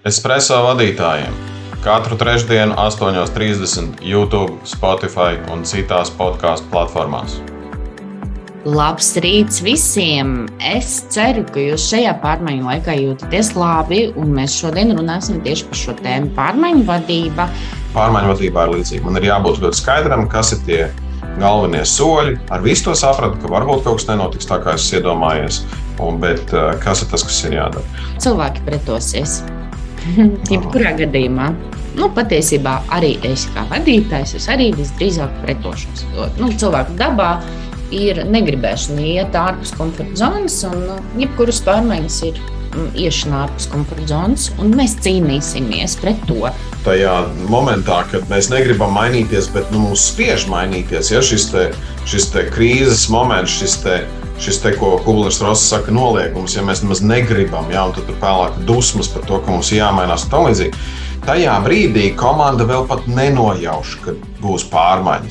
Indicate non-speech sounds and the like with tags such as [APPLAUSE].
Espreso vadītājiem katru trešdienu, 8.30 YouTube, Spotify un citās podkāstu platformās. Labs rīts visiem! Es ceru, ka jūs šajā pārmaiņu laikā jūtaties labi, un mēs šodien runāsim tieši par šo tēmu - pārmaiņu vadība. Pārmaiņu vadībā ir līdzīga. Man ir jābūt ļoti skaidram, kas ir tie galvenie soļi. Ar visu to sapratu, ka varbūt kaut kas nenotiks tā, kā es iedomājos, un, bet eh, kas ir tas, kas ir jādara? Cilvēki pretosies. [LAUGHS] Jebkurā gadījumā. Nu, patiesībā arī es kā vadītājs, es arī visdrīzāk pretošos. Nu, cilvēku dabā ir negribēšana iet ārpus komforta zonas, un nu, jebkuras pārmaiņas ir mm, iešana ārpus komforta zonas, un mēs cīnīsimies pret to. Tajā momentā, kad mēs negribam mainīties, bet nu, mums spiež mainīties, ja šis, te, šis te krīzes moments, šis te, šis te, ko Kublers Ross saka, noliegums, ja mēs nemaz negribam, ja, un tad ir pelēka dusmas par to, ka mums jāmainās un tā līdzīgi. Tajā brīdī komanda vēl pat nenojauš, ka būs pārmaiņas.